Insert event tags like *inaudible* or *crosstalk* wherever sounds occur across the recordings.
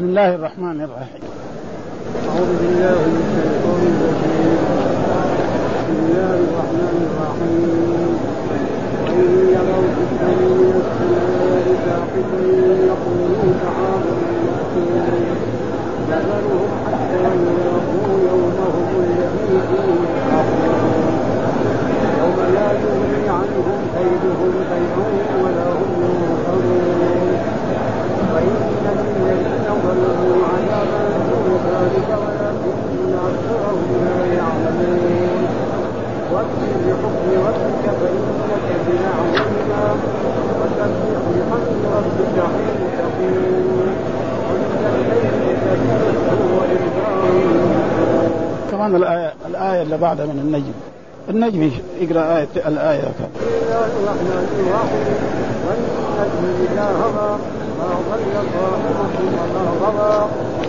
بسم الله الرحمن الرحيم. أعوذ بالله من الشيطان الرجيم. بسم الله الرحمن الرحيم. وإن يروا كسرا من السماء ساقطا يقولوا مركوم فذرهم حتى يلاقوا يومهم الذي فيه يوم لا يغني عنهم كيدهم شيئا ولا هم ينصرون. كمان الآية الآية اللي بعدها من النجم النجم اقرا آية الآية كان.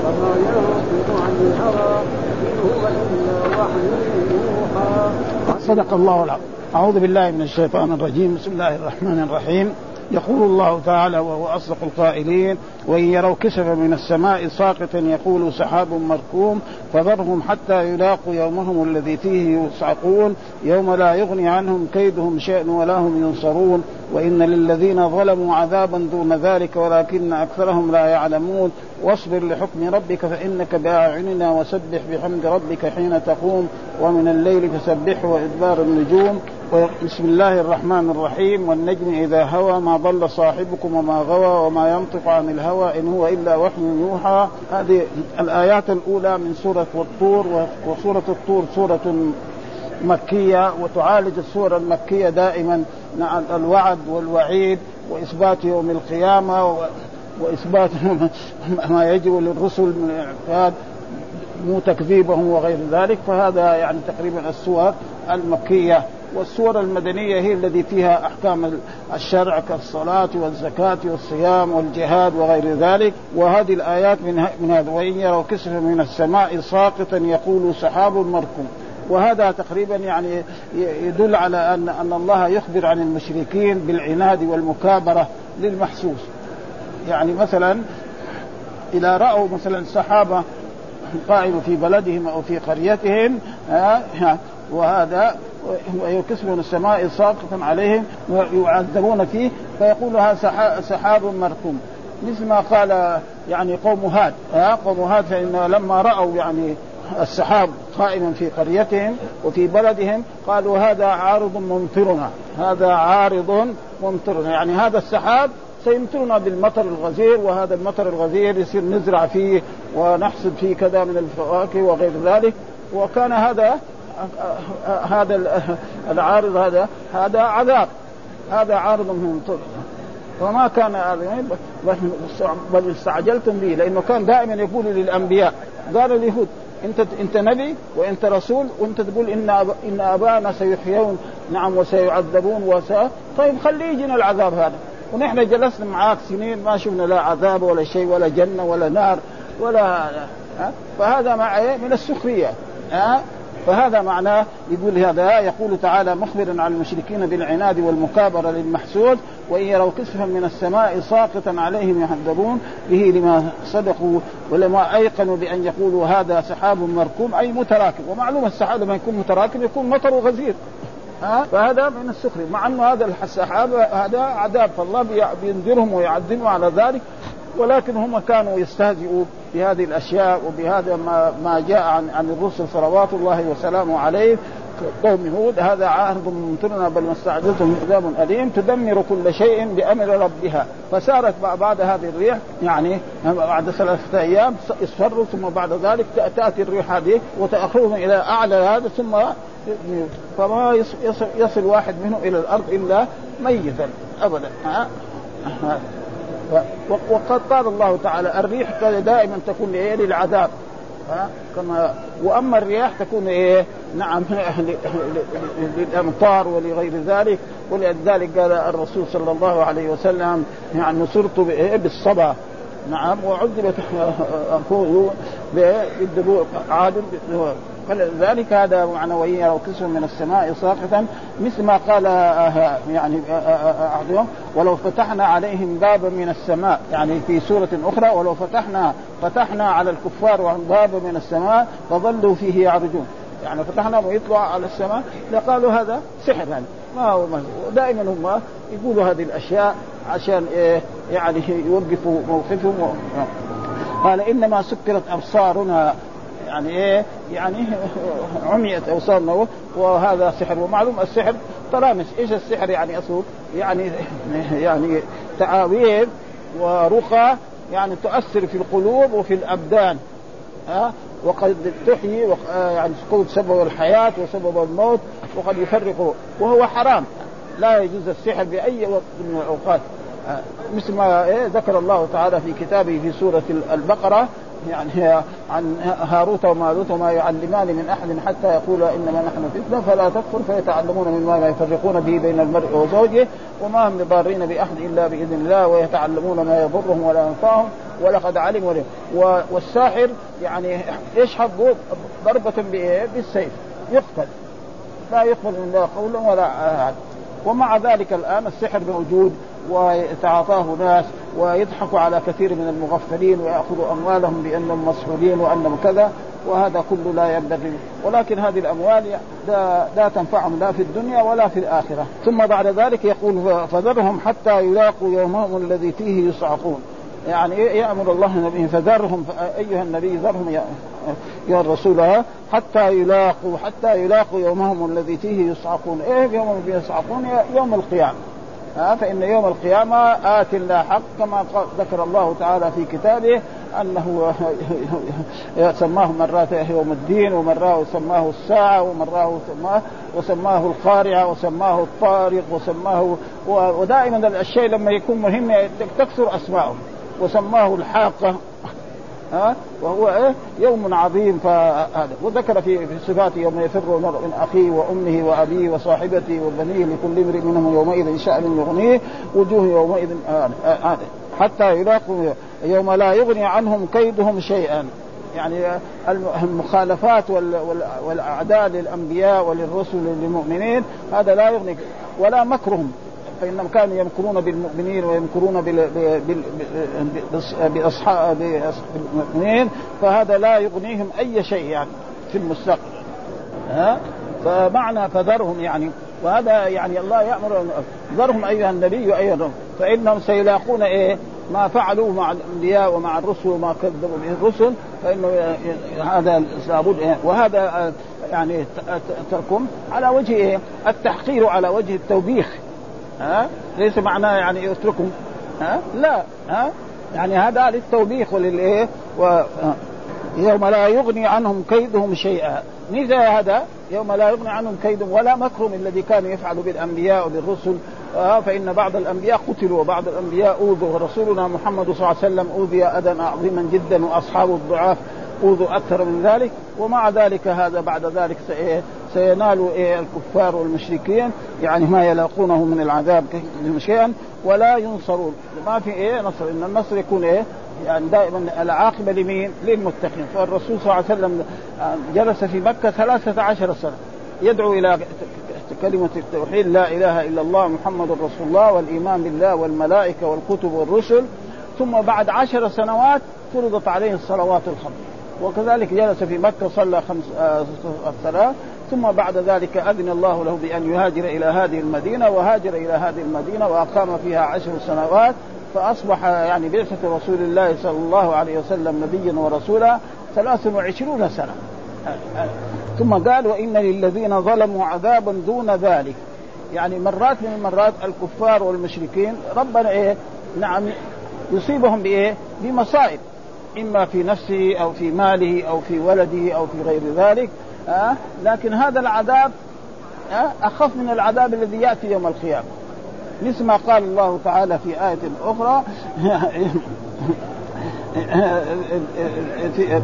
وما ينطق عن الهوى إن هو إلا وحي يوحى صدق الله العظيم. أعوذ بالله من الشيطان الرجيم. بسم الله الرحمن الرحيم. يقول الله تعالى وهو أصدق القائلين وإن يروا كسفا من السماء ساقطا يقول سحاب مركوم فذرهم حتى يلاقوا يومهم الذي فيه يصعقون يوم لا يغني عنهم كيدهم شيء ولا هم ينصرون وإن للذين ظلموا عذابا دون ذلك ولكن أكثرهم لا يعلمون واصبر لحكم ربك فإنك بأعيننا وسبح بحمد ربك حين تقوم ومن الليل فسبحه وإدبار النجوم. بسم الله الرحمن الرحيم. والنجم إذا هوى ما ضل صاحبكم وما غوى وما ينطق عن الهوى إن هو إلا وحي يوحى. هذه الآيات الأولى من سورة الطور وسورة الطور سورة مكية وتعالج السورة المكية دائما الوعد والوعيد وإثبات يوم القيامة وإثبات *laughs* ما يجب للرسل من الإعقاد مو تكذيبهم وغير ذلك فهذا يعني تقريبا السور المكية. والسور المدنية هي التي فيها أحكام الشرع كالصلاة والزكاة والصيام والجهاد وغير ذلك. وهذه الآيات من من هذا وإن يروا كسفا من السماء ساقطا يقول سحاب مركوم. وهذا تقريبا يعني يدل على ان أن الله يخبر عن المشركين بالعناد والمكابرة للمحسوس. يعني مثلا إذا رأوا مثلا سحابه قائمه في بلدهم أو في قريتهم وهذا ويكسبون السماء ساقطا عليهم ويعذبون فيه فيقول هذا سحاب مركوم. مثل ما قال يعني قوم هاد قوم هاد فإن لما رأوا يعني السحاب قائما في قريتهم وفي بلدهم قالوا هذا عارض ممطرنا هذا عارض ممطرنا. يعني هذا السحاب سيمطرنا بالمطر الغزير وهذا المطر الغزير يصير نزرع فيه ونحصد فيه كذا من الفواكه وغير ذلك. وكان هذا هذا العارض هذا هذا عذاب. هذا عارض ممطر وما كان بل استعجلتم به لأنه كان دائما يقول للأنبياء قال اليهود أنت أنت نبي وأنت رسول وأنت تقول إن. إن أبانا سيحيون نعم وسيعذبون وس طيب خليه يجينا العذاب هذا. ونحن جلسنا معاك سنين ما شفنا لا عذاب ولا شيء ولا جنة ولا نار ولا فهذا مع إيه؟ من السخرية فهذا معناه يقول هذا يقول تعالى مخبرا عن المشركين بالعناد والمكابرة للمحسود وإن يروا كسفا من السماء ساقطا عليهم يحذرون به لما صدقوا ولما أيقنوا بأن يقولوا هذا سحاب مركوم أي متراكم. ومعلوم السحاب لما يكون متراكم يكون مطر غزير. ها؟ فهذا من السخرية. مع أنه هذا السحاب هذا عذاب فالله بينذرهم ويعذبهم على ذلك. ولكن هم كانوا يستهزئوا بهذه الأشياء وبهذا ما ما جاء عن عن الرسل صلوات الله وسلامه عليه. قوم هود هذا عهد ممطرنا بل ما استعجلتم عذاب أليم. تدمر كل شيء بأمر ربها. فسارت بعد هذه الريح يعني بعد ثلاثة أيام اصفروا ثم بعد ذلك تأتي الريح هذه وتأخذهم إلى أعلى هذا ثم فما يصل, يصل واحد منهم إلى الأرض إلا ميتا. ابدا. ها؟ وقد قال الله تعالى الريح دائما تكون إيه؟ للعذاب. ها؟ كما وأما الرياح تكون إيه؟ نعم *laughs* للأمطار ولغير ذلك. ولذلك قال الرسول صلى الله عليه وسلم يعني نصرت بالصبا. نعم وعذبت اخوه بالدبور عاد فلذلك هذا معنى وإن يروا كسوا من السماء ساقطا مثل ما قال آه، يعني أحدهم آه، آه، ولو فتحنا عليهم بابا من السماء. يعني في سورة أخرى ولو فتحنا فتحنا على الكفار بابا من السماء فظلوا فيه يعرجون. يعني فتحنا ويطلع على السماء لقالوا هذا سحر يعني ما هو دائما هم يقولوا هذه الأشياء عشان إيه يعني يوقفوا موقفهم قال إنما سكرت أبصارنا يعني إيه يعني *laughs* عميت اوصالنا وهذا سحر. ومعلوم السحر طرامس إيش السحر يعني اصله يعني *laughs* يعني تعاويذ ورقى يعني تؤثر في القلوب وفي الأبدان. ها؟ وقد تحيي يعني تكون سبب الحياة وسبب الموت وقد يفرق وهو حرام. لا يجوز السحر بأي وقت من الأوقات. مثل ما إيه ذكر الله تعالى في كتابه في سورة البقرة. يعني عن هاروت وماروت وما يعلمان من أحد حتى يقول إنما نحن فتنة فلا تكفر فيتعلمون مما لا يفرقون به بين المرء وزوجه وما هم بضارين بأحد إلا بإذن الله ويتعلمون ما يضرهم ولا ينفعهم ولقد علموا والساحر يعني إيش حقه ضربة بالسيف يقتل. لا يقبل من الله قولا ولا عهد ومع ذلك الآن السحر موجود ويتعاطاه ناس ويضحك على كثير من المغفلين ويأخذوا أموالهم بأنهم مسؤولين وأنهم كذا وهذا كله لا ينبغي. ولكن هذه الأموال لا, لا تنفعهم لا في الدنيا ولا في الآخرة. ثم بعد ذلك يقول فذرهم حتى يلاقوا يومهم الذي فيه يصعقون. يعني يأمر الله نبيه فذرهم أيها النبي ذرهم يا, يا الرسول حتى يلاقوا حتى يلاقوا يومهم الذي فيه يصعقون. إيه يوم يصعقون؟ يوم القيامة. ها فإن يوم القيامة آت لا حق كما ذكر الله تعالى في كتابه أنه *laughs* سماه مرات يوم الدين ومراه سماه الساعة ومراه سماه وسماه القارعة وسماه الطارق وسماه ودائما الشيء لما يكون مهم تكثر أسماءه وسماه الحاقة. ها؟ وهو إيه؟ يوم عظيم. فهذا وذكر في صفاته يوم يفر المرء من أخيه وأمه وأبيه وصاحبته وبنيه لكل امرئ منهم يومئذ شأن يغنيه وجوه يومئذ هذا حتى يلاقوا يوم لا يغني عنهم كيدهم شيئا. يعني المخالفات والأعداء للأنبياء وللرسل للمؤمنين هذا لا يغني ولا مكرهم. فإنهم كانوا يمكرون بالمؤمنين ويمكرون باصحاب بالمؤمنين فهذا لا يغنيهم أي شيء يعني في المستقبل. ها؟ فمعنى فذرهم يعني. وهذا يعني الله يأمر ذرهم أيها النبي ايها فإنهم سيلاقون إيه؟ ما فعلوا مع الأنبياء ومع الرسل وما كذبوا به الرسل فإنه هذا لابد إيه؟ وهذا يعني تركم على وجه إيه؟ التحقير على وجه التوبيخ. ها؟ ليس معناه يعني اتركهم ها؟ لا ها؟ يعني هذا للتوبيخ وللإيه؟ و... يوم لا يغني عنهم كيدهم شيئا. مثل هذا؟ يوم لا يغني عنهم كيدهم ولا مكرهم الذي كانوا يفعلوا بالأنبياء وبالرسل آه فإن بعض الأنبياء قتلوا وبعض الأنبياء أوذوا. ورسولنا محمد صلى الله عليه وسلم أوذي أذى عظيما جدا واصحابه الضعاف. اوذوا أكثر من ذلك ومع ذلك هذا بعد ذلك سينال إيه الكفار والمشركين يعني ما يلاقونه من العذاب شيئا ولا ينصرون. ما في إيه نصر إن النصر يكون إيه يعني دائما العاقبة لمين؟ للمتقين. فالرسول صلى الله عليه وسلم آه، جلس في مكة ثلاثة عشر سنة يدعو إلى كلمة التوحيد لا إله إلا الله محمد رسول الله والإيمان بالله والملائكة والكتب والرسل. ثم بعد عشر سنوات فرضت عليه الصلوات الخمس. وكذلك جلس في مكة صلى خمس آه الصلاة ثم بعد ذلك أذن الله له بأن يهاجر إلى هذه المدينة وهاجر إلى هذه المدينة وأقام فيها عشر سنوات فأصبح يعني بعثة رسول الله صلى الله عليه وسلم نبيا ورسولا ثلاث وعشرون سنة. ثم قال وإن للذين ظلموا عذابا دون ذلك. يعني مرات من المرات الكفار والمشركين ربنا إيه؟ نعم يصيبهم بإيه؟ بمصائب. إما في نفسه أو في ماله أو في ولده أو في غير ذلك أه؟ لكن هذا العذاب أه؟ أخف من العذاب الذي يأتي يوم القيامة مثل ما قال الله تعالى في آية أخرى *laughs*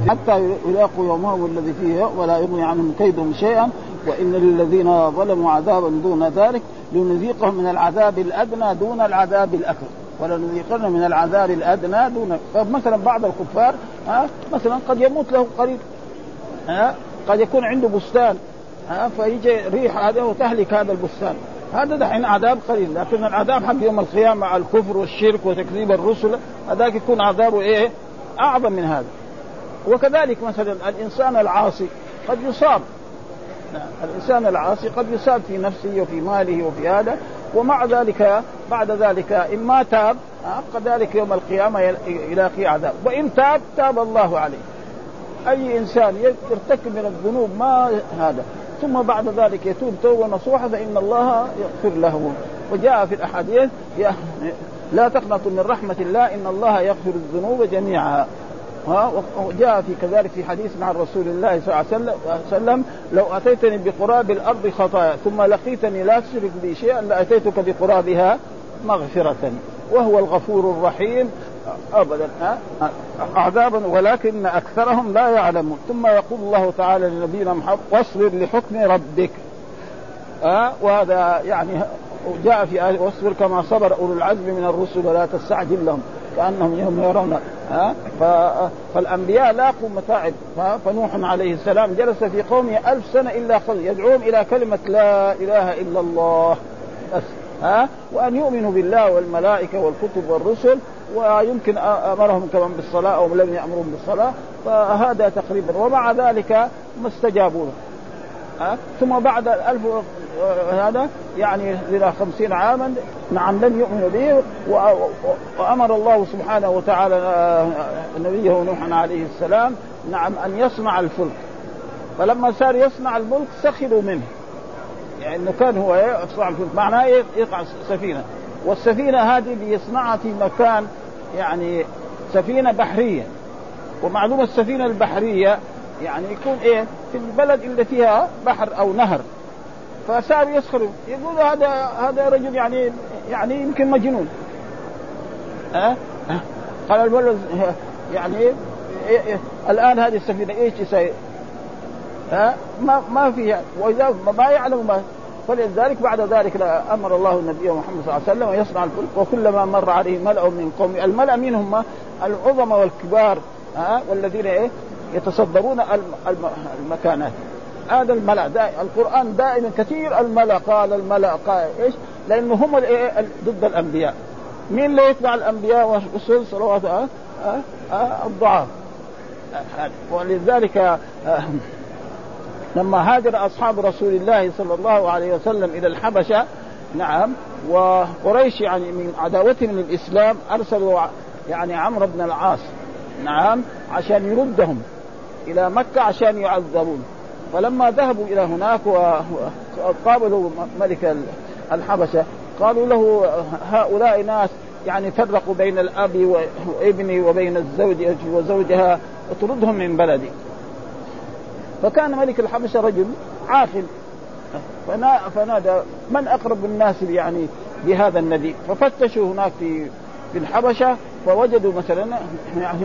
حتى يلاقوا يومهم الذي فيه ولا يغني عنهم كيدهم شيئا وإن للذين ظلموا عذابا دون ذلك لنذيقهم من العذاب الأدنى دون العذاب الأكبر ولنذيقن من العذاب الأدنى دون فمثلا بعض الكفار ها مثلا قد يموت له قريب ها قد يكون عنده بستان ها فيجي ريح هذا وتهلك هذا البستان. هذا دحين عذاب قليل لكن العذاب حق يوم القيامة على الكفر والشرك وتكذيب الرسل هذاك يكون عذابه إيه؟ أعظم من هذا. وكذلك مثلا الإنسان العاصي قد يصاب. الإنسان العاصي قد يصاب في نفسه وفي ماله وفي هذا. ومع ذلك بعد ذلك إن ما تاب كذلك يوم القيامة يلاقي عذاب وإن تاب تاب الله عليه. أي إنسان يرتكب من الذنوب ما هذا. ثم بعد ذلك يتوب توبة نصوحة فإن الله يغفر له. وجاء في الأحاديث لا تقنطوا من رحمة الله إن الله يغفر الذنوب جميعا. وجاء في كذلك في حديث مع رسول الله صلى الله عليه وسلم لو أتيتني بقراب الأرض خطايا ثم لقيتني لا تشرك بي شيئا لأتيتك بقرابها مغفرة وهو الغفور الرحيم. ابدا عذابا ولكن أكثرهم لا يعلمون. ثم يقول الله تعالى لنبينا محمد واصبر لحكم ربك. أه وهذا يعني جاء في آية واصبر كما صبر أولو العزم من الرسل ولا تستعجل لهم. كأنهم يوم يرون ها؟ فالأنبياء لاقوا متاعب فنوح عليه السلام جلس في قومه ألف سنة إلا خذ يدعوهم إلى كلمة لا إله إلا الله بس ها؟ وأن يؤمنوا بالله والملائكة والكتب والرسل ويمكن أمرهم كمان بالصلاة أو لم يأمرهم بالصلاة فهذا تقريبا ومع ذلك ما استجابوا له ها؟ ثم بعد الألف هذا يعني إلى خمسين عاما نعم لم يؤمنوا به وأمر الله سبحانه وتعالى نبيه نوح عليه السلام نعم أن يصنع الفلك. فلما صار يصنع الملك سخروا منه. يعني كان هو يصنع الفلك. معناه يقع سفينة. والسفينة هذه بيصنعها في مكان يعني سفينة بحرية. ومعلومه السفينة البحرية يعني يكون إيه؟ في البلد اللي فيها بحر أو نهر. فصار يسخروا يقول هذا هذا رجل يعني يعني يمكن مجنون. ها؟ أه؟ أه؟ قال يعني إيه إيه الآن هذه السفينة إيش يسوي؟ ها؟ ما ما فيها. وإذا ما يعلم ما. فلذلك بعد ذلك أمر الله النبي محمد صلى الله عليه وسلم يصنع الفلك وكلما مر عليه ملأ من قوم الملأ منهم العظماء والكبار ها؟ والذين إيه؟ يتصدرون المكانات هذا الملأ دائما القرآن دائما كثير الملأ قال الملأ قال إيش؟ لأنه هم ضد الأنبياء مين اللي يتبع الأنبياء والرسل صلوات أه؟ أه؟ أه؟ الضعاف ولذلك لما هاجر أصحاب رسول الله صلى الله عليه وسلم إلى الحبشة نعم وقريش يعني من عداوتهم للإسلام أرسلوا يعني عمرو بن العاص نعم عشان يردهم إلى مكة عشان يعذبون. فلما ذهبوا إلى هناك وقابلوا ملك الحبشة قالوا له هؤلاء ناس يعني فرقوا بين الأب وابني وبين الزوج وزوجها اطردهم من بلدي. فكان ملك الحبشة رجل عاقل. فنادى من أقرب الناس يعني بهذا النبي؟ ففتشوا هناك في في الحبشة فوجدوا مثلا يعني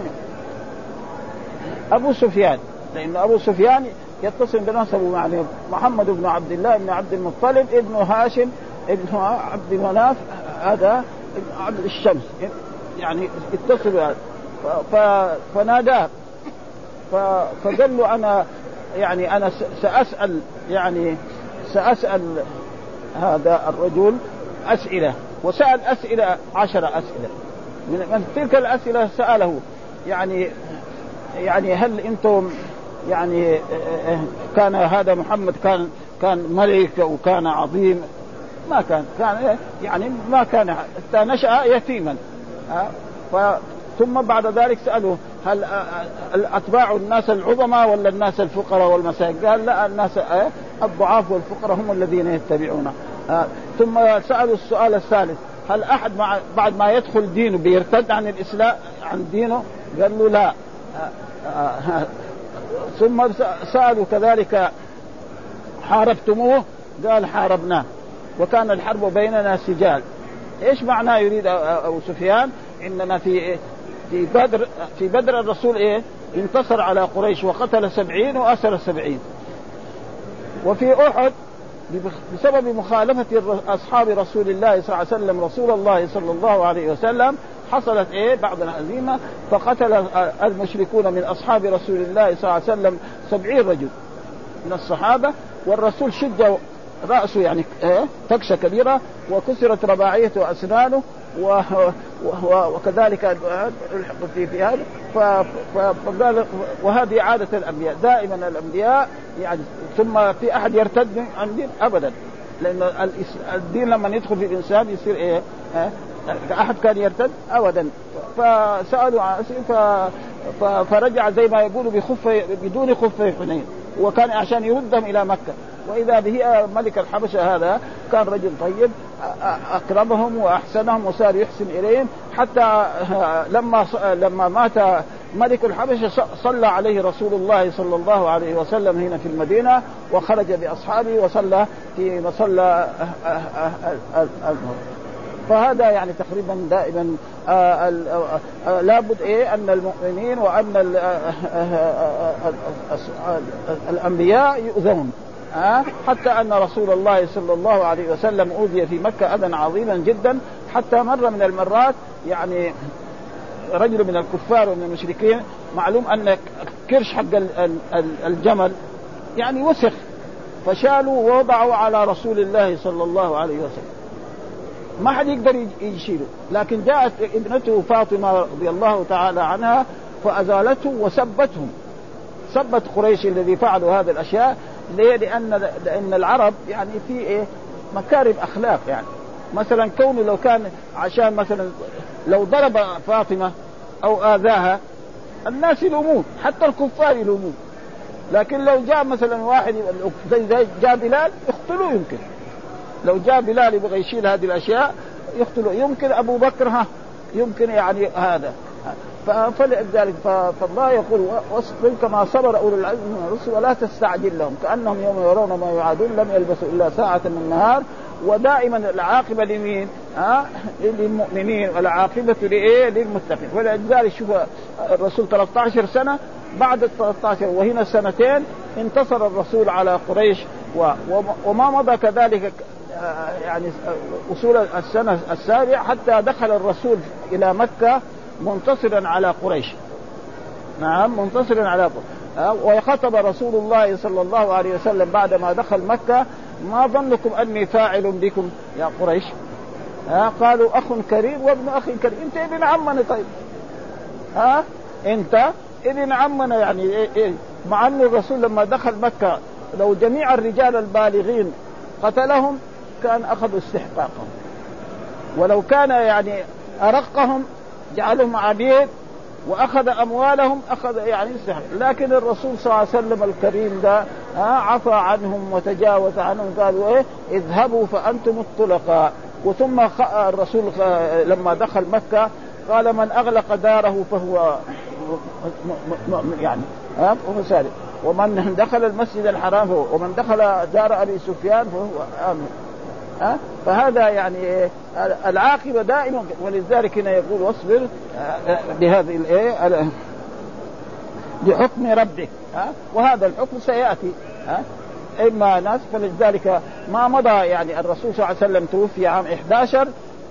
أبو سفيان. لأن أبو سفيان يتصل بنسبه يعني محمد بن عبد الله بن عبد المطلب ابن هاشم ابن عبد مناف هذا عبد الشمس. يعني اتصل فناداه. فقال له أنا يعني أنا سأسأل يعني سأسأل هذا الرجل أسئلة. وسأل أسئلة عشر أسئلة. من تلك الأسئلة سأله. يعني يعني هل أنتم يعني كان هذا محمد كان كان ملك وكان عظيم ما كان كان يعني ما كان حتى نشأ يتيما ثم بعد ذلك سألوه هل اتباع الناس العظماء ولا الناس الفقراء والمساكين؟ قال لا الناس الضعاف والفقراء هم الذين يتبعونه ثم سألوا السؤال الثالث هل أحد مع بعد ما يدخل دينه بيرتد عن الإسلام عن دينه؟ قال له لا ثم سألوا كذلك حاربتموه؟ قال حاربناه وكان الحرب بيننا سجال إيش معناه يريد أبو سفيان؟ إننا في في بدر في بدر الرسول إيه؟ انتصر على قريش وقتل سبعين وأسر سبعين وفي أحد بسبب مخالفة أصحاب رسول الله صلى الله عليه وسلم رسول الله صلى الله عليه وسلم حصلت إيه؟ بعض الهزيمه فقتل المشركون من أصحاب رسول الله صلى الله عليه وسلم سبعين رجل من الصحابة والرسول شد رأسه يعني إيه؟ فكشه كبيرة وكسرت رباعيته وأسنانه و... و... وكذلك في في هذا فقال وهذه عادة الأنبياء. دائما الأنبياء يعني ثم في أحد يرتد عن الدين؟ ابدا. لأن الدين لما يدخل في الإنسان يصير إيه؟ أحد كان يرتد ابدا. فسألوا ف... ف... فرجع زي ما يقولوا بخف بدون خف حنين. وكان عشان يردهم إلى مكة. وإذا به ملك الحبشة هذا كان رجل طيب أكرمهم وأحسنهم وصار يحسن إليهم. حتى لما لما مات ملك الحبشة صلى عليه رسول الله صلى الله عليه وسلم هنا في المدينة وخرج بأصحابه وصلى في مصلى فهذا يعني تقريبا دائما آه آه لابد إيه أن المؤمنين وأن الأنبياء يؤذون. آه حتى أن رسول الله صلى الله عليه وسلم أوذي في مكة أذى عظيما جدا حتى مره من المرات يعني رجل من الكفار ومن المشركين معلوم أن كرش حق الجمل يعني وسخ فشالوا ووضعوا على رسول الله صلى الله عليه وسلم. ما حد يقدر يشيله. لكن جاءت ابنته فاطمة رضي الله تعالى عنها فأزالته وسبتهم. سبت قريش الذي فعلوا هذه الأشياء. ليه؟ لأن لأن العرب يعني في إيه؟ مكارم أخلاق يعني. مثلا كونه لو كان عشان مثلا لو ضرب فاطمة أو آذاها الناس يلومون حتى الكفار يلومون. لكن لو جاء مثلا واحد زي, زي جاء بلال يقتلوه يمكن. لو جاء بلال يبغى يشيل هذه الأشياء يقتلوه يمكن أبو بكر ها يمكن يعني هذا فلذلك فالله يقول واصبر كما صبر أولو العزم من الرسل ولا تستعجل لهم كأنهم يوم يرون ما يعادون لم يلبسوا إلا ساعة من النهار ودائما العاقبة لمين؟ ها؟ للمؤمنين والعاقبة لإيه؟ للمتقين ولذلك شوف الرسول 13 سنة بعد ال 13 وهنا سنتين انتصر الرسول على قريش وما مضى كذلك يعني أصول السنة السابعة حتى دخل الرسول إلى مكة منتصرا على قريش. نعم منتصرا على قريش. وخطب رسول الله صلى الله عليه وسلم بعد ما دخل مكة ما ظنكم أني فاعل بكم يا قريش؟ ها قالوا أخ كريم وابن أخ كريم. أنت ابن عمنا طيب. ها أنت ابن عمنا. يعني إيه إيه مع أن الرسول لما دخل مكة لو جميع الرجال البالغين قتلهم كان أخذوا استحقاقهم. ولو كان يعني أرقهم جعلهم عبيد وأخذ أموالهم أخذ يعني استحق لكن الرسول صلى الله عليه وسلم الكريم ده عفى عنهم وتجاوز عنهم قالوا إيه؟ اذهبوا فأنتم الطلقاء. وثم الرسول لما دخل مكة قال من أغلق داره فهو يعني ها ومن دخل المسجد الحرام فهو ومن دخل دار أبي سفيان فهو آمن. ها؟ فهذا يعني العاقبة دائما. ولذلك هنا يقول واصبر بهذه الايه بحكم ربك ها؟ وهذا الحكم سيأتي ها؟ إما ناس فلذلك ما مضى يعني الرسول صلى الله عليه وسلم توفي عام 11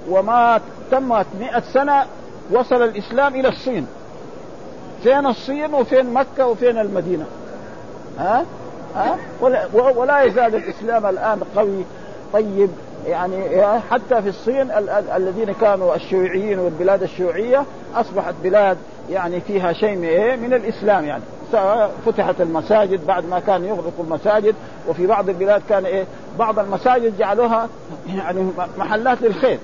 وما تمت 100 سنة وصل الإسلام إلى الصين. فين الصين وفين مكة وفين المدينة؟ ها؟ ولا, ولا يزال الإسلام الآن قوي. طيب يعني حتى في الصين ال- ال- الذين كانوا الشيوعيين والبلاد الشيوعية أصبحت بلاد يعني فيها شيء من من الإسلام يعني. فتحت المساجد بعد ما كان يغلق المساجد وفي بعض البلاد كان إيه؟ بعض المساجد جعلوها يعني محلات للخير.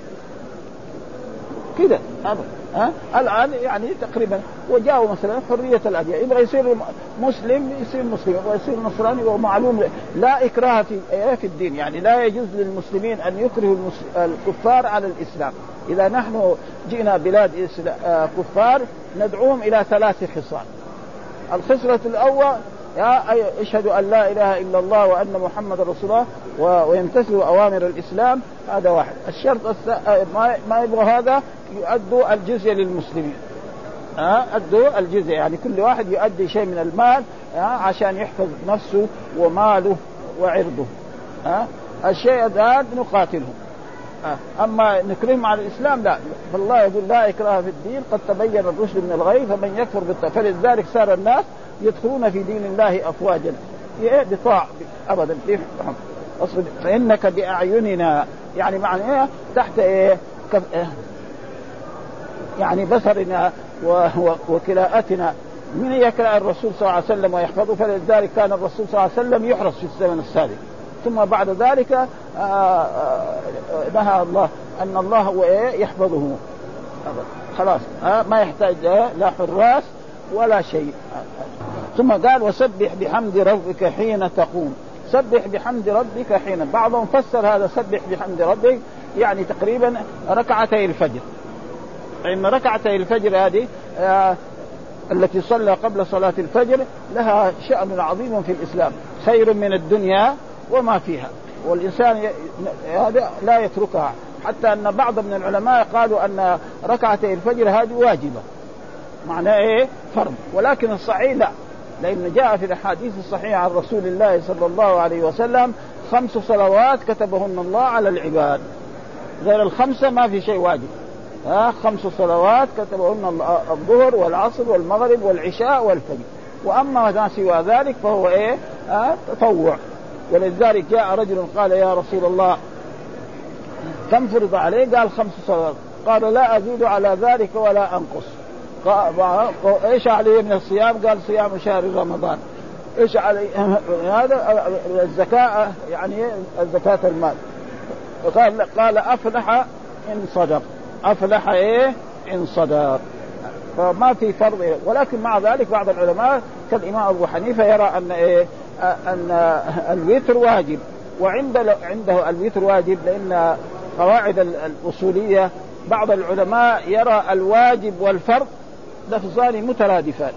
كده أبدا. ها؟ الآن يعني تقريبا وجاءوا مثلا حرية الأديان. يبغى يصير مسلم يصير مسلم. يبغى يصير نصراني ومعلوم لا. إكراه في في الدين. يعني لا يجوز للمسلمين أن يكرهوا الكفار على الإسلام. إذا نحن جئنا بلاد كفار ندعوهم إلى ثلاث خصال. الخصلة الأول يا اشهدوا أن لا إله إلا الله وأن محمد رسول الله ويمتثلوا أوامر الإسلام. هذا واحد. الشرط ما يبغى هذا يؤدوا الجزية للمسلمين. ها؟ أدوا الجزية. يعني كل واحد يؤدي شيء من المال عشان يحفظ نفسه وماله وعرضه ها؟ الشيء الآن نقاتلهم. أما نكرههم على الإسلام لا. فالله يقول لا إكراه في الدين قد تبين الرشد من الغي فمن يكفر بالطاعه فلذلك صار الناس يدخلون في دين الله افواجا. بطاع ابدا. اصبر فإنك بأعيننا يعني معنى إيه؟ تحت إيه؟ يعني بصرنا وكلاءتنا. من يكلا الرسول صلى الله عليه وسلم ويحفظه؟ فلذلك كان الرسول صلى الله عليه وسلم يحرس في الزمن السابق. ثم بعد ذلك آه، آه، نهى الله أن الله هو إيه؟ يحفظه. خلاص ما يحتاج لا حراس ولا شيء. ثم قال وسبح بحمد ربك حين تقوم. سبح بحمد ربك حين بعضهم فسر هذا سبح بحمد ربك يعني تقريبا ركعتي الفجر. فإن ركعتي الفجر هذه آه التي صلى قبل صلاة الفجر لها شأن عظيم في الإسلام. خير من الدنيا وما فيها. والإنسان هذا لا يتركها. حتى أن بعض من العلماء قالوا أن ركعتي الفجر هذه واجبة. معناه إيه؟ فرض. ولكن الصحيح لا. لأن جاء في الأحاديث الصحيحة عن رسول الله صلى الله عليه وسلم خمس صلوات كتبهن الله على العباد. غير الخمسة ما في شيء واجب. ها؟ خمس صلوات كتبهن الظهر والعصر والمغرب والعشاء والفجر. وأما ما سوى ذلك فهو إيه؟ تطوع. ولذلك جاء رجل قال يا رسول الله كم فرض عليه؟ قال خمس صلوات. قال لا أزيد على ذلك ولا أنقص. إيش عليه من الصيام؟ قال صيام شهر رمضان. إيش علي؟ هذا الزكاة يعني زكاة المال. قال قال أفلح إن صدق. أفلح إيه؟ إن صدق. فما في فرض ولكن مع ذلك بعض العلماء كالإمام أبو حنيفة يرى أن إيه؟ أن الوتر واجب وعند عنده الوتر واجب لأن قواعد الأصولية بعض العلماء يرى الواجب والفرض لفظان مترادفان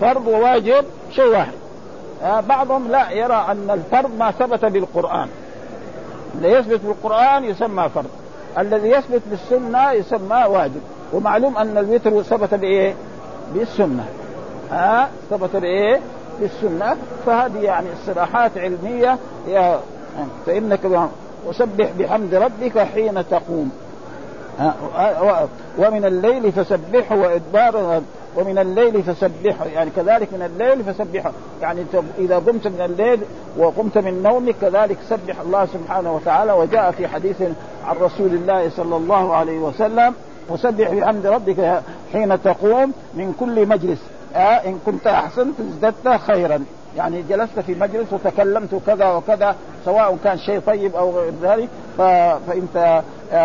فرض وواجب شيء واحد بعضهم لا يرى أن الفرض ما ثبت بالقرآن اللي يثبت بالقرآن يسمى فرض الذي يثبت بالسنة يسمى واجب ومعلوم أن الوتر ثبت بإيه؟ بالسنة ها ثبت بإيه؟ بالسنه فهذه يعني اصطلاحات علمية. يا فإنك وسبح بحمد ربك حين تقوم. ومن الليل فسبحه وإدبار ومن الليل فسبحه يعني كذلك من الليل فسبحه. يعني إذا قمت من الليل وقمت من نومك كذلك سبح الله سبحانه وتعالى. وجاء في حديث عن رسول الله صلى الله عليه وسلم وسبح بحمد ربك حين تقوم من كل مجلس. آه إن كنت أحسنت ازددت خيرا. يعني جلست في مجلس وتكلمت كذا وكذا سواء كان شيء طيب أو غير ذلك فإنت آه، آه،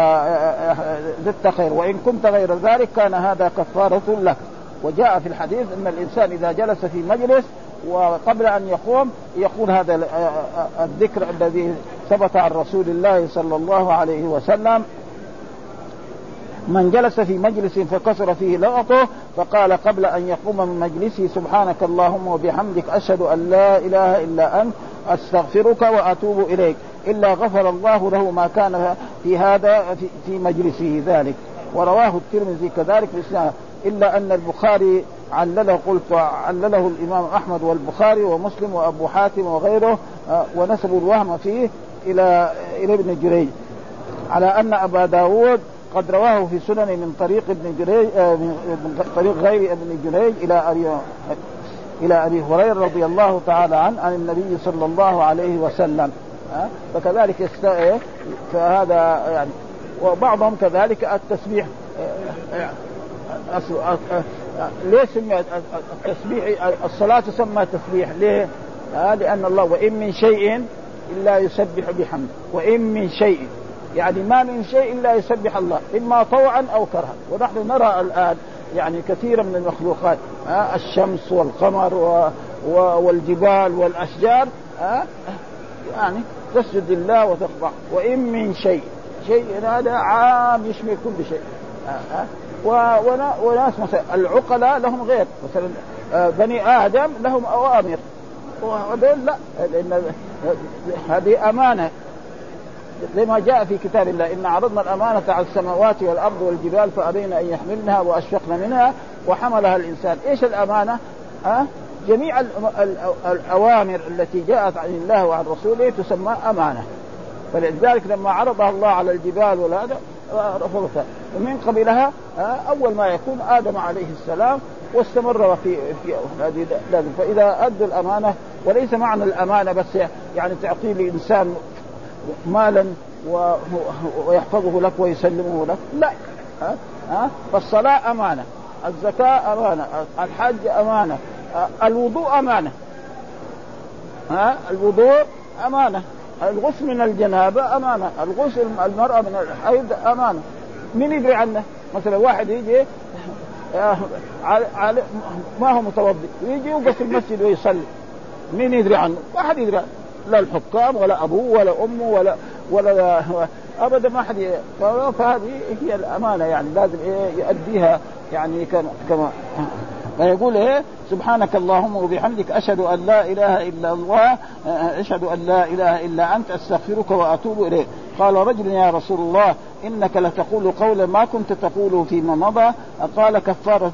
آه، زدت خير. وإن كنت غير ذلك كان هذا كفارة لك. وجاء في الحديث أن الإنسان إذا جلس في مجلس وقبل أن يقوم يقول هذا الذكر الذي ثبت عن رسول الله صلى الله عليه وسلم من جلس في مجلس فكسر فيه لغطه فقال قبل أن يقوم من مجلسه سبحانك اللهم وبحمدك أشهد أن لا إله إلا أنت أستغفرك وأتوب إليك إلا غفر الله له ما كان في هذا في مجلسه ذلك ورواه الترمذي كذلك بإسناد إلا أن البخاري علله قلت علله الإمام أحمد والبخاري ومسلم وأبو حاتم وغيره آه، ونسبوا الوهم فيه إلى إلى ابن جريج. على أن أبا داود قد رواه في سنن من طريق ابن جريج آه، من طريق غير ابن جريج إلى أبي إلى أبي هريرة رضي الله تعالى عنه عن النبي صلى الله عليه وسلم آه، فكذلك إيه؟ فهذا يعني وبعضهم كذلك التسبيح ليه سمي التسبيح الصلاة تسمى تسبيح ليه؟ آه لأن الله وإن من شيء إلا يسبح بحمد وإن من شيء يعني ما من شيء إلا يسبح الله إما طوعا أو كرها. ونحن نرى الآن يعني كثيرا من المخلوقات آه الشمس والقمر و و والجبال والأشجار آه يعني تسجد لله وتخضع وإن من شيء شيء هذا عام يشمل كل شيء آه آه وناس مثلا العقلاء لهم غير مثلا آه بني آدم لهم أوامر وهذول لا لأن هذه أمانة. زي ما جاء في كتاب الله إن عرضنا الأمانة على السماوات والأرض والجبال فابين أن يحملنها وأشفقن منها وحملها الإنسان، إيش الأمانة؟ ها؟ أه؟ جميع الأوامر التي جاءت عن الله وعن رسوله تسمى أمانة. فلذلك لما عرضها الله على الجبال وهذا رفضتها ومن قبلها أول ما يكون آدم عليه السلام واستمر في في هذه فإذا ادوا الأمانة وليس معنى الأمانة بس يعني تعطي لإنسان مالا ويحفظه لك ويسلمه لك. لا. ها؟ ها؟ فالصلاة أمانة. الزكاة أمانة. الحج أمانة. الوضوء أمانة. ها؟ الوضوء أمانة. الغسل من الجنابة أمانة. الغسل المرأة من الحيض أمانة. مين يدري عنه؟ مثلا واحد يجي ما هو متوضي. ويجي يوقف في المسجد ويصلي. مين يدري عنه؟ ما حد يدري عنه. لا الحكام ولا أبوه ولا أمه ولا ولا أبدا ما حد فهذه هي الأمانة يعني لازم إيه يؤديها يعني كما فيقول إيه سبحانك اللهم وبحمدك أشهد أن لا إله إلا الله أشهد أن لا إله إلا أنت أستغفرك وأتوب إليك. قال رجل يا رسول الله إنك لتقول قولا ما كنت تقوله فيما مضى. قال كفاره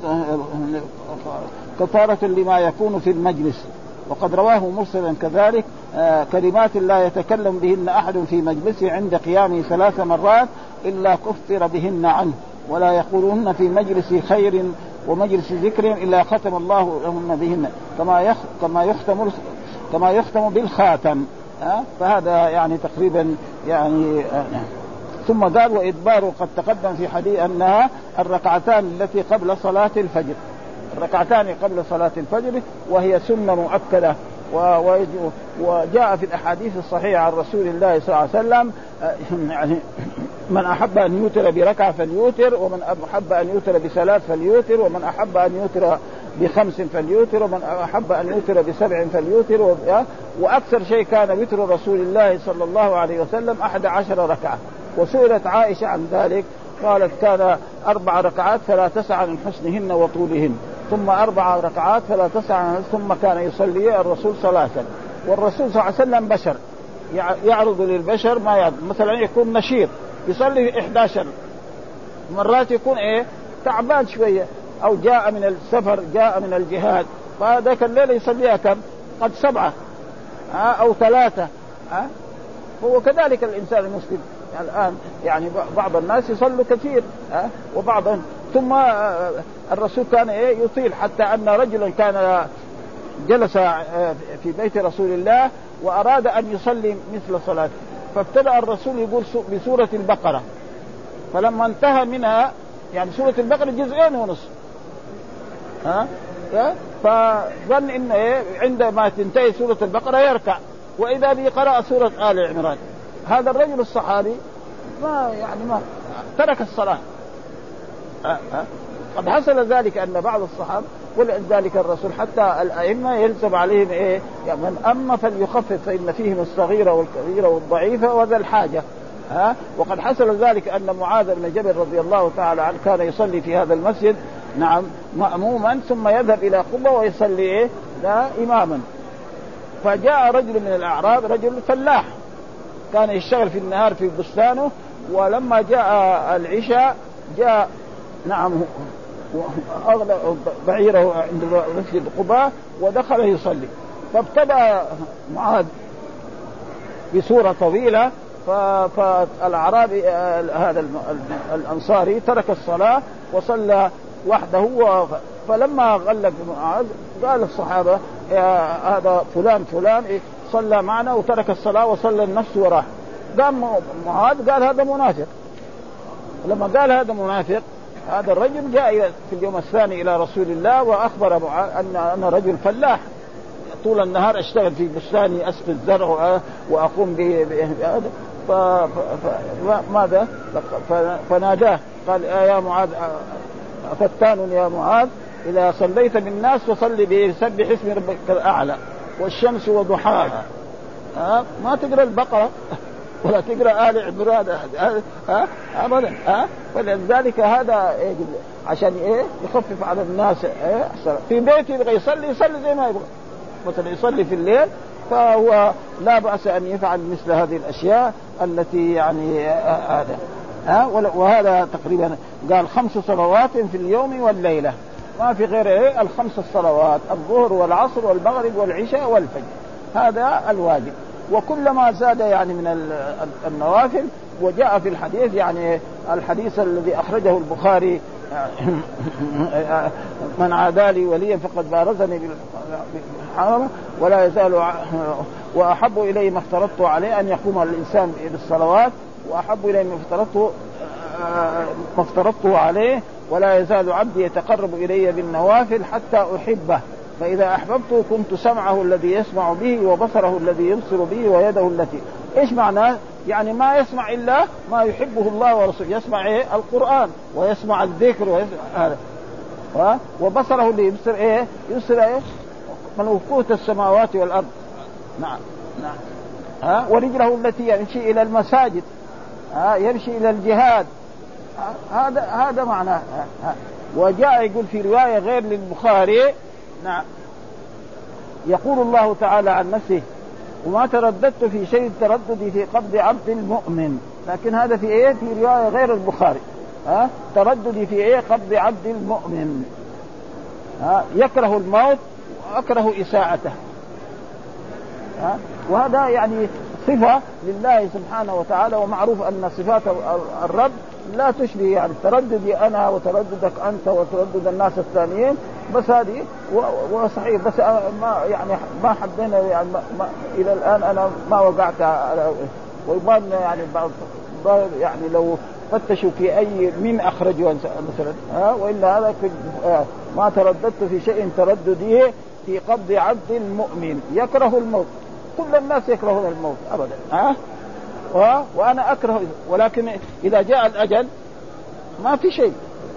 كفارة لما يكون في المجلس. وقد رواه مرسلا كذلك آه كلمات لا يتكلم بهن أحد في مجلسه عند قيامه ثلاث مرات إلا كفر بهن عنه ولا يقولهن في مجلس خير ومجلس ذكر إلا ختم الله لهن بهن كما كما يختم كما يختم بالخاتم أه؟ فهذا يعني تقريبا يعني أه ثم قال وإدبار قد تقدم في حديث أنها الركعتان التي قبل صلاة الفجر الركعتان قبل صلاة الفجر وهي سنة مؤكدة. وجاء في الأحاديث الصحيحة عن رسول الله صلى الله عليه وسلم يعني من أحب أن يوتر بركعة فليوتر ومن أحب أن يوتر بثلاث فليوتر ومن أحب أن يوتر بخمس فليوتر ومن أحب أن يوتر بسبع فليوتر وأكثر شيء كان وتر رسول الله صلى الله عليه وسلم أحد عشر ركعة. وسئلت عائشة عن ذلك قالت كان أربع ركعات فلا تسأل عن حسنهن وطولهن ثم أربع ركعات فلا تسأل ثم كان يصلي الرسول ثلاث. والرسول صلى الله عليه وسلم بشر. يعرض للبشر ما يعرض. مثلا يكون نشيط يصلي 11 مرات يكون إيه؟ تعبان شوية أو جاء من السفر جاء من الجهاد. فذاك الليلة يصليها كم؟ قد سبعة أو ثلاثة هو كذلك الإنسان المسلم. الآن يعني بعض الناس يصلوا كثير ها؟ وبعضهم. ثم الرسول كان إيه؟ يطيل حتى أن رجلا كان جلس في بيت رسول الله وأراد أن يصلي مثل صلاته. فابتدأ الرسول يقول بسورة البقرة. فلما انتهى منها يعني سورة البقرة جزئين ونصف ها؟ فظن انه إيه؟ عندما تنتهي سورة البقرة يركع. وإذا به قرا سورة آل عمران. هذا الرجل الصحابي ما يعني ما ترك الصلاة. أه قد حصل ذلك أن بعض الصحابة ولذلك الرسول حتى الأئمة يلزم عليهم إيه؟ يعني من أما فليخفف فإن فيهم الصغيرة والكبيرة والضعيفة وذا الحاجة. ها؟ وقد حصل ذلك أن معاذ بن جبل رضي الله تعالى عنه كان يصلي في هذا المسجد نعم مأموما ثم يذهب إلى قبة ويصلي إيه؟ لا إماما. فجاء رجل من الأعراب رجل فلاح. كان يشتغل في النهار في بستانه ولما جاء العشاء جاء نعم أغلى بعيره عند مسجد قباء ودخل يصلي. فابتدأ معاذ بسورة طويلة فالأعرابي هذا الأنصاري ترك الصلاة وصلى وحده فلما غلب معاذ قال الصحابة هذا فلان فلان صلى معنا وترك الصلاة وصلى النفس وراه قام معاذ قال هذا منافق. لما قال هذا منافق هذا الرجل جاء في اليوم الثاني إلى رسول الله وأخبر ان أنا رجل فلاح. طول النهار أشتغل في بستاني أسقي الزرع وأقوم بهذا فماذا فناداه. قال يا معاذ فتان يا معاذ؟ إذا صليت بالناس فصلي بسبح اسم ربك الأعلى. والشمس وضحاها. ها؟ ما تقرأ البقرة ولا تقرأ آل عمران. ها؟ ابدا. ها؟ فلذلك هذا يجب عشان إيه؟ يخفف على الناس إيه؟ في بيته يبغى يصلي يصلي زي ما يبغى. مثلا يصلي في الليل فهو لا بأس أن يفعل مثل هذه الأشياء التي يعني هذا ها وهذا تقريبا قال خمس صلوات في اليوم والليلة. ما في غير إيه؟ الخمس الصلوات الظهر والعصر والمغرب والعشاء والفجر. هذا الواجب. وكلما زاد يعني من النوافل وجاء في الحديث يعني الحديث الذي أخرجه البخاري من عادى لي وليا فقد بارزني بالحرم ولا يزال وأحب الي ما افترضت عليه أن يقوم الإنسان بالصلوات وأحب الي ما افترضته ما افترضته عليه ولا يزال عبدي يتقرب إلي بالنوافل حتى أحبه. فإذا أحببته كنت سمعه الذي يسمع به وبصره الذي يبصر به ويده التي إيش معناه؟ يعني ما يسمع إلا ما يحبه الله ورسوله. يسمع إيه؟ القرآن. ويسمع الذكر ويسمع هذا. وبصره اللي يبصر إيه؟ يبصر إيه؟ ملكوت السماوات والأرض. نعم. نعم. ها؟ ورجله التي يمشي إلى المساجد. ها؟ يمشي إلى الجهاد. هذا هذا معناه. وجاء يقول في رواية غير للبخاري. نعم. يقول الله تعالى عن نفسه وما ترددت في شيء ترددي في قبض عبد المؤمن. لكن هذا في إيه؟ في رواية غير البخاري. ها؟ ترددي في إيه؟ قبض عبد المؤمن. ها؟ يكره الموت واكره إساءته. ها؟ وهذا يعني صفة لله سبحانه وتعالى ومعروف أن صفات الرب لا تشبه يعني ترددي أنا وترددك أنت وتردد الناس الثانيين بس هذه وصحيح بس ما يعني ما حبينا يعني ما ما إلى الآن أنا ما وقعت على ويبان يعني بعض يعني لو فتشوا في أي من اخرجوا مثلا ها؟ وإلا هذا في ما ترددت في شيء ترددي في قبض عبد المؤمن. يكره الموت. كل الناس يكرهون الموت ابدا ها؟ وأنا أكره ولكن إذا جاء الأجل ما في شيء.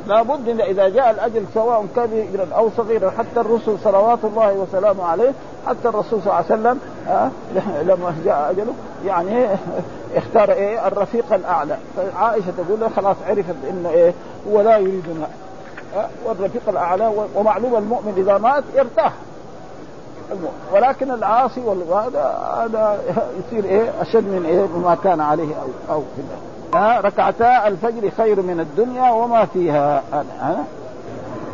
لابد إن إذا جاء الأجل سواء كبيرا أو صغيرا حتى الرسل صلوات الله وسلامه عليه حتى الرسول صلى الله عليه وسلم آه *laughs* لما جاء أجله يعني *laughs* اختار إيه؟ الرفيق الأعلى. فعائشة تقول خلاص عرفت إنه إيه؟ هو لا يريدنا. آه والرفيق الأعلى ومعلوم المؤمن إذا مات يرتاح ولكن العاصي هذا هذا يصير إيه؟ أشد من إيه؟ مما كان عليه أو أو في ركعتا الفجر خير من الدنيا وما فيها ها؟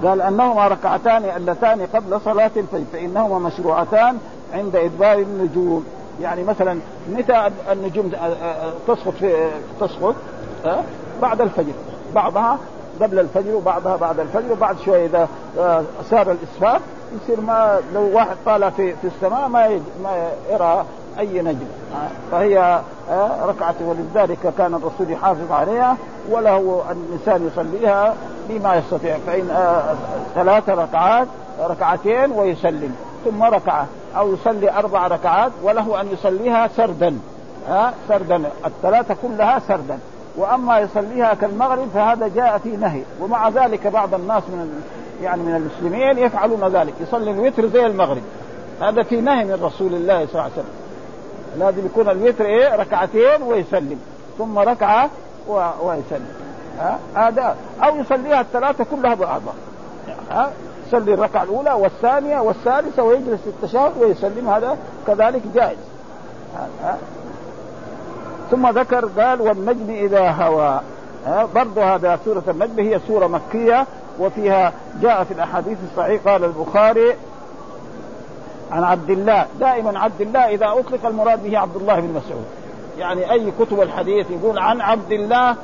قال أنهما ركعتان اللتان قبل صلاة الفجر فإنهما مشروعتان عند إدبار النجوم. يعني مثلا متى النجوم تسقط في تسقط؟ بعد الفجر. بعضها قبل الفجر وبعضها بعد الفجر وبعد شوية إذا صار الإسفار يصير ما لو واحد طالع في في السماء ما ما يرى أي نجم. فهي ركعة ولذلك كان الرسول يحافظ عليها وله الإنسان يصليها بما يستطيع. فإن ثلاث ركعات ركعتين ويسلم. ثم ركعة. أو يصلي أربع ركعات وله أن يصليها سردا. ها؟ سردا. الثلاثة كلها سردا. وأما يصليها كالمغرب فهذا جاء في نهي. ومع ذلك بعض الناس من يعني من المسلمين يفعلون ذلك يصلي الوتر زي المغرب. هذا في نهي من رسول الله صلى الله عليه وسلم. لازم يكون الوتر إيه؟ ركعتين ويسلم ثم ركعة و... ويسلم. هذا أو يصليها الثلاثة كلها بعضها ها؟ يصلي الركعة الأولى والثانية والثالثة ويجلس التشهد ويسلم هذا كذلك جائز. ها؟ ثم ذكر قال والنجم إذا هوى. برضه هذا سورة النجم هي سورة مكية. وفيها جاء في الأحاديث الصحيح قال البخاري عن عبد الله دائما عبد الله إذا أطلق المراد به عبد الله بن مسعود. يعني أي كتب الحديث يقول عن عبد الله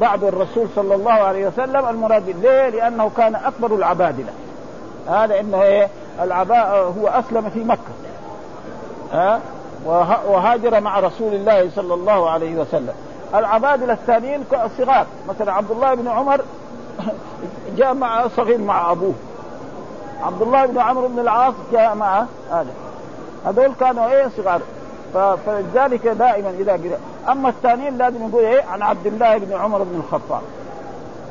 بعد الرسول صلى الله عليه وسلم المراد ليه؟ لأنه كان أكبر العبادلة. هذا إنه إيه؟ العباء هو أسلم في مكة. ها وهاجر مع رسول الله صلى الله عليه وسلم. العبادلة الثانيين صغار. مثلا عبد الله بن عمر جاء مع صغير مع أبوه. عبد الله بن عمرو بن العاص جاء مع هذا هذول كانوا إيه صغار. فلذلك دائما إذا قرأ. أما الثانيين لازم يقول إيه؟ عن عبد الله بن عمر بن الخطاب.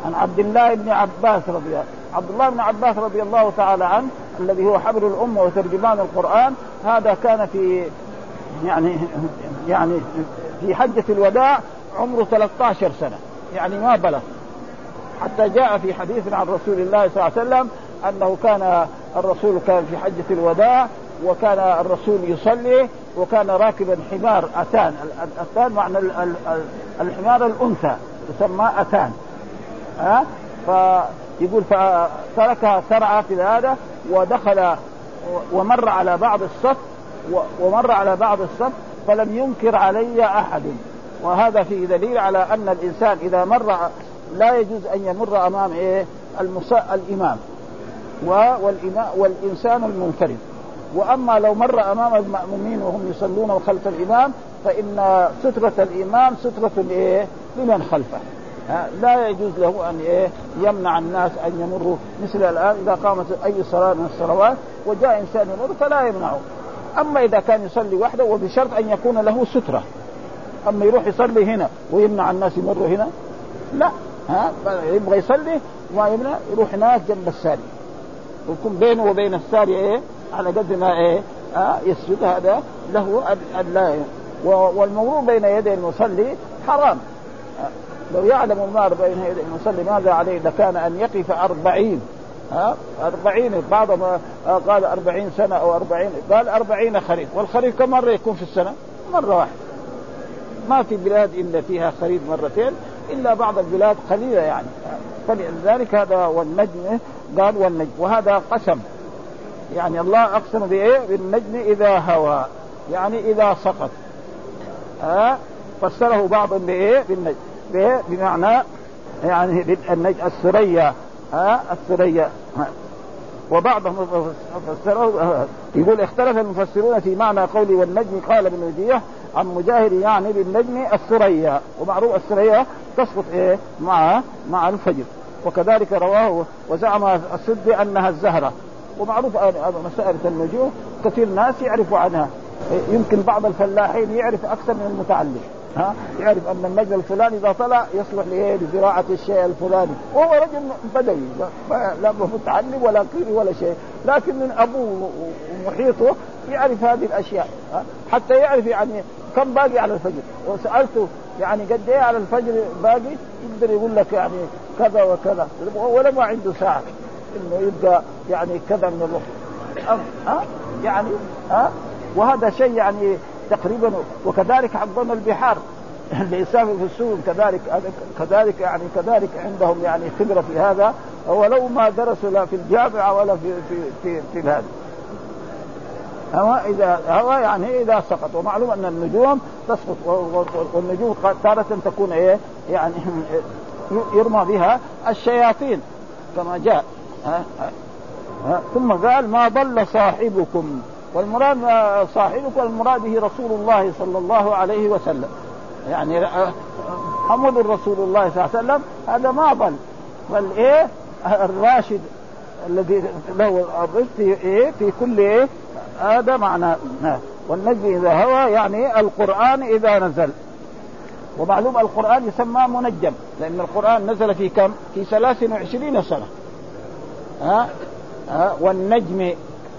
عن عبد الله بن عباس رضي الله عبد الله بن عباس رضي الله تعالى عنه الذي هو حبر الأمة وترجمان القرآن هذا كان في يعني يعني في حجة الوداع عمره 13 سنة. يعني ما بلغ. حتى جاء في حديث عن رسول الله صلى الله عليه وسلم أنه كان الرسول كان في حجة الوداع وكان الرسول يصلي وكان راكبا حمار أتان. الاتان معنى الحمار الأنثى يسمى أتان. ها؟ فيقول فتركها سرعة في هذا ودخل ومر على بعض الصف ومر على بعض الصف فلم ينكر علي أحد. وهذا فيه دليل على أن الإنسان إذا مر لا يجوز أن يمر أمام إيه؟ المص... الإمام. والإمام والإنسان المنفرد وأما لو مر أمام المأمومين وهم يصلون خلف الإمام فإن سترة الإمام سترة إيه لمن خلفه. لا يجوز له أن إيه؟ يمنع الناس أن يمروا مثل الآن إذا قامت أي صلاة من الصلوات وجاء إنسان يمر فلا يمنعه. أما إذا كان يصلي وحده وبشرط أن يكون له سترة. أما يروح يصلي هنا ويمنع الناس يمروا هنا؟ لا. ها؟ يبغى يصلي وما يمنع يروح هناك جنب الساري. ويكون بينه وبين الساري إيه؟ على قد ما إيه؟ آه يسجد هذا له ان لا والمرور بين يدي المصلي حرام. لو يعلم المار بين يدي المصلي ماذا عليه لكان أن يقف أربعين. ها؟ أربعين بعضهم قال أربعين سنة أو أربعين. قال أربعين خريف. والخريف كم مرة يكون في السنة؟ مرة واحدة. ما في بلاد إلا فيها خريف مرتين. إلا بعض البلاد قليلة يعني. فلذلك هذا والنجم قال والنجم. وهذا قسم. يعني الله أقسم بإيه؟ بالنجم إذا هوى. يعني إذا سقط. ها؟ فسره بعض بإيه؟ بالنجم. بإيه؟ بمعنى يعني بالنجم الثريا. ها؟ الثريا. وبعضهم فسره يقول اختلف المفسرون في معنى قولي والنجم قال ابن وديه عن مجاهد يعني بالنجم الثريا ومعروف الثريا تسقط إيه؟ مع مع الفجر. وكذلك رواه وزعم السدي أنها الزهرة. ومعروف مسائل النجوم كثير ناس يعرفوا عنها. يمكن بعض الفلاحين يعرف أكثر من المتعلم. ها؟ يعرف أن النجم الفلاني إذا طلع يصلح لزراعة الشيء الفلاني. وهو رجل بدوي. لا متعلم ولا قيري ولا شيء. لكن من أبوه ومحيطه يعرف هذه الأشياء. حتى يعرف يعني كم باقي على الفجر؟ وسالته يعني قد إيه على الفجر باقي؟ يقدر يقول لك يعني كذا وكذا. ولا ما عنده ساعة إنه يبقى يعني كذا من الوقت. ها؟ يعني ها؟ وهذا شيء يعني تقريبا وكذلك حظنا البحار. *laughs* اللي يسافر في السوق كذلك كذلك يعني كذلك عندهم يعني خبرة في هذا. ولو ما درسوا لا في الجامعة ولا في في في, في هذا هو إذا هو يعني إذا سقط ومعلوم أن النجوم تسقط والنجوم تارة تكون إيه؟ يعني *laughs* يرمى بها الشياطين كما جاء. ها ها ثم قال ما ضل صاحبكم؟ والمراد صاحبك المراد به رسول الله صلى الله عليه وسلم. يعني محمد رسول الله صلى الله عليه وسلم هذا ما ضل. بل إيه؟ الراشد الذي له الرشد في إيه؟ في كل إيه؟ هذا معنى والنجم إذا هوى يعني القرآن إذا نزل. ومعلوم القرآن يسمى منجم لأن القرآن نزل في كم؟ في 23 سنة. ها؟ ها؟ والنجم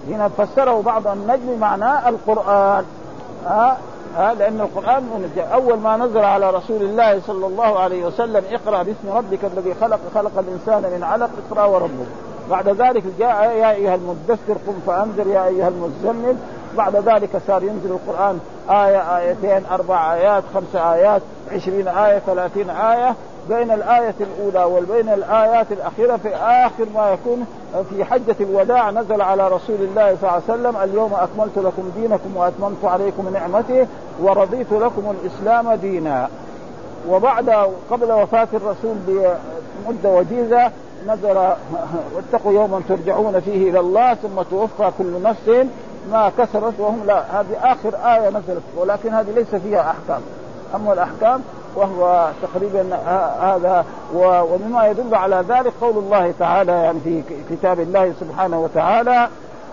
هنا فسره بعض النجم معناه القرآن. ها؟ ها؟ لأن القرآن أول ما نزل على رسول الله صلى الله عليه وسلم اقرأ باسم ربك الذي خلق خلق الإنسان من علق اقرأ وربك بعد ذلك جاء يا أيها المدثر قم فأنذر يا أيها المزمل. بعد ذلك صار ينزل القرآن آية آيتين أربع آيات خمس آيات عشرين آية ثلاثين آية. بين الآية الأولى وبين الآيات الأخيرة في آخر ما يكون في حجة الوداع نزل على رسول الله صلى الله عليه وسلم اليوم أكملت لكم دينكم وأتممت عليكم نعمتي ورضيت لكم الإسلام دينا. وبعد قبل وفاة الرسول بمدة وجيزة نزل *laughs* واتقوا يوما ترجعون فيه إلى الله ثم توفى كل نفس ما كسبت وهم لا. هذه آخر آية نزلت ولكن هذه ليس فيها أحكام. أما الأحكام وهو تقريبا هذا ومما يدل على ذلك قول الله تعالى يعني في كتاب الله سبحانه وتعالى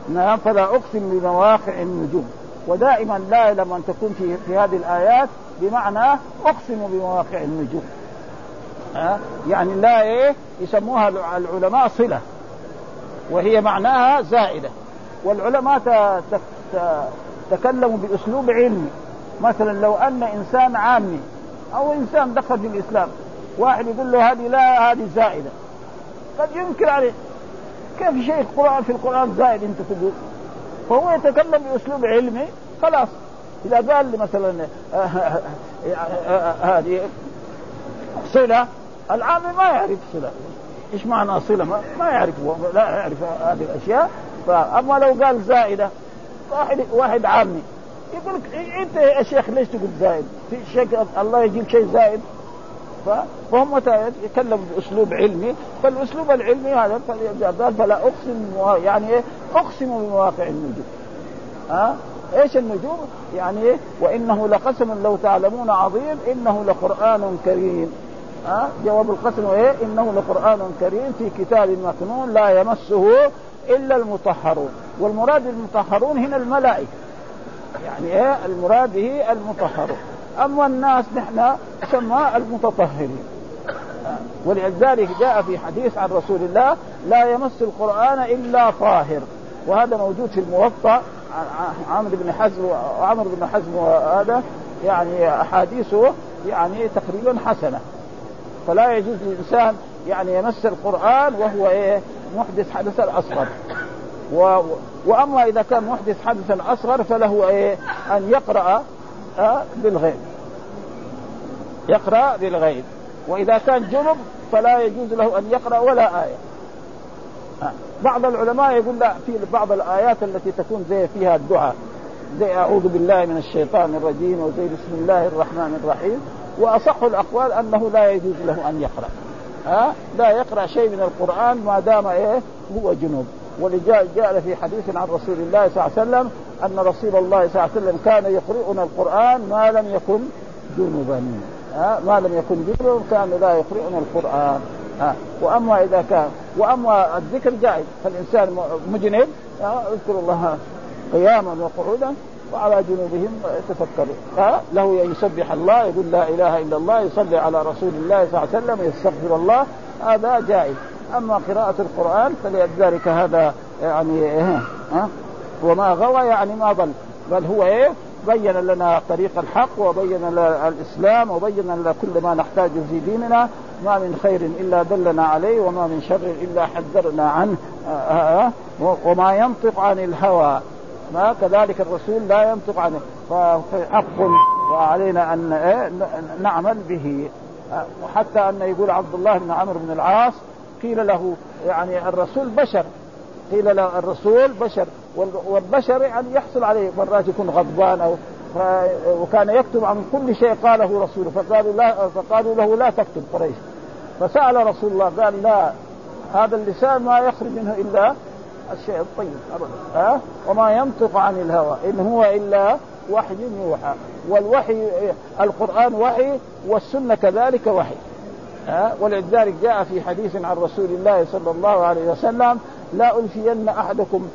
نعم فلا أقسم بمواقع النجوم. ودائما لا لما تكون في في هذه الآيات بمعنى أقسم بمواقع النجوم. ها يعني لا إيه يسموها العلماء صله وهي معناها زائده والعلماء تكلموا باسلوب علمي مثلا لو ان انسان عامي أو انسان دخل في الاسلام واحد يقول له هذه لا هذه زائده قد ينكر عليه كيف شيء القران في القران زائد انت تقول فهو يتكلم باسلوب علمي خلاص اذا قال لي مثلا هذه صله العامي ما يعرف صله إيش معنى صله ما, ما يعرف لا يعرف هذه الأشياء. فأما لو قال زائدة واحد واحد عامي. يقول لك أنت يا شيخ ليش تقول زائد؟ في شيء الله يجيب شيء زائد. فهم يتكلموا بأسلوب علمي؟ فالأسلوب العلمي هذا فلا أقسم يعني إيه؟ أقسم بمواقع النجوم. ها؟ إيش النجوم؟ يعني إيه؟ وإنه لقسم لو تعلمون عظيم إنه لقرآن كريم. ها؟ جواب القسم إيه؟ إنه لقرآن كريم في كتاب مكنون لا يمسه إلا المطهرون. والمراد المطهرون هنا الملائكة. يعني إيه؟ المراد به المطهرون. أما الناس نحن سمى المتطهرين. ولذلك جاء في حديث عن رسول الله لا يمس القرآن إلا طاهر. وهذا موجود في الموطأ. عمرو بن حزم وعمرو بن حزم وهذا يعني أحاديثه يعني تقريبا حسنة. فلا يجوز للإنسان يعني يمس القرآن وهو إيه؟ محدث حدثا اصغر و... وأما إذا كان محدث حدثا اصغر فله إيه؟ أن يقرأ آه بالغيب. يقرأ بالغيب. وإذا كان جنب فلا يجوز له أن يقرأ ولا آية. آه. بعض العلماء يقول لا في بعض الآيات التي تكون زي فيها الدعاء. زي أعوذ بالله من الشيطان الرجيم وزي بسم الله الرحمن الرحيم. وأصح الأقوال أنه لا يجوز له أن يقرأ. ها؟ لا يقرأ شيء من القرآن ما دام إيه؟ هو جنوب. ولذلك جاء في حديث عن رسول الله صلى الله عليه وسلم أن رسول الله صلى الله عليه وسلم كان يقرئنا القرآن ما لم يكن جنوبا. ها؟ ما لم يكن جنوبا كان لا يقرئنا القرآن. ها؟ وأما إذا كان وأما الذكر جائز. فالإنسان مجنب. اذكر الله قياما وقعودا. وعلى جنوبهم يتفكرون له أن يسبح الله يقول لا إله إلا الله يصلي على رسول الله صلى الله عليه وسلم يستغفر الله. هذا جائز. أما قراءة القرآن فلذلك هذا يعني ها وما غوى يعني ما ضل. بل هو إيه؟ بين لنا طريق الحق وبين لنا الإسلام وبين لنا كل ما نحتاجه في ديننا. ما من خير إلا دلنا عليه وما من شر إلا حذرنا عنه. آه وما ينطق عن الهوى. ما كذلك الرسول لا ينطق عنه. فحق وعلينا أن إيه نعمل به. وحتى أن يقول عبد الله بن عمرو بن العاص قيل له يعني الرسول بشر. قيل له الرسول بشر. والبشر يعني يحصل عليه. مرات يكون غضبان أو وكان يكتب عن كل شيء قاله رسوله. فقالوا لا فقالوا له لا تكتب قريش. فسأل رسول الله قال لا هذا اللسان ما يخرج منه إلا الشيء الطيب ابدا ها أه؟ وما ينطق عن الهوى إن هو إلا وحي يوحى والوحي القرآن وحي والسنة كذلك وحي ها أه؟ ولذلك جاء في حديث عن رسول الله صلى الله عليه وسلم لا ألفين أحدكم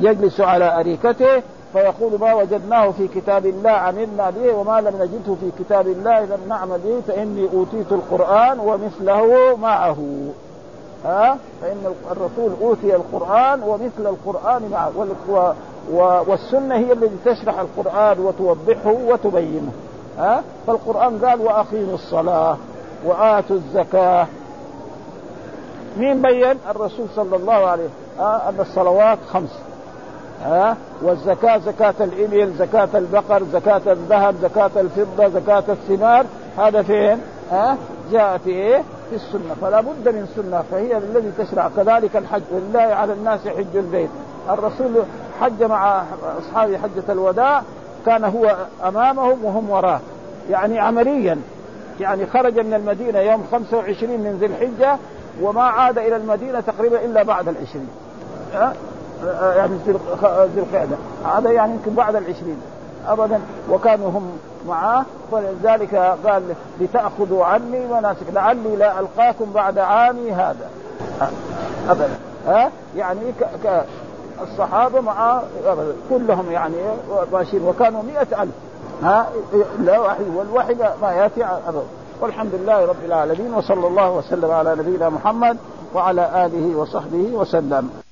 يجلس على أريكته فيقول ما وجدناه في كتاب الله عملنا به وما لم نجده في كتاب الله لم نعمل به فإني أوتيت القرآن ومثله معه ها؟ فإن الرسول أوتي القرآن ومثل القرآن معه. والسنة هي التي تشرح القرآن وتوضحه وتبينه. ها؟ فالقرآن قال وأقيموا الصلاة وآتوا الزكاة. مين بين؟ الرسول صلى الله عليه ها أن الصلوات خمس. ها؟ والزكاة زكاة الإبل زكاة البقر زكاة الذهب زكاة الفضة زكاة الثمار هذا فين؟ ها؟ جاء في إيه؟ في السنة فلا بد من سنة فهي الذي تشرع. كذلك الحج ولله على الناس حج البيت. الرسول حج مع أصحابه حجة الوداع كان هو أمامهم وهم وراه يعني عمليا. يعني خرج من المدينة يوم 25 من ذي الحجة وما عاد إلى المدينة تقريبا إلا بعد العشرين. يعني ذي القعدة. هذا يعني يمكن بعد العشرين. أبدا. وكانوا هم معاه ولذلك قال لتأخذوا عني مناسك لعلي لا ألقاكم بعد عامي هذا. أبدا. ها؟ يعني ك... ك... الصحابة مع كلهم يعني ماشيين وكانوا مئة ألف. ها؟ لا وحي والوحي ما يأتي أبدا. والحمد لله رب العالمين وصلى الله وسلم على نبينا محمد وعلى آله وصحبه وسلم.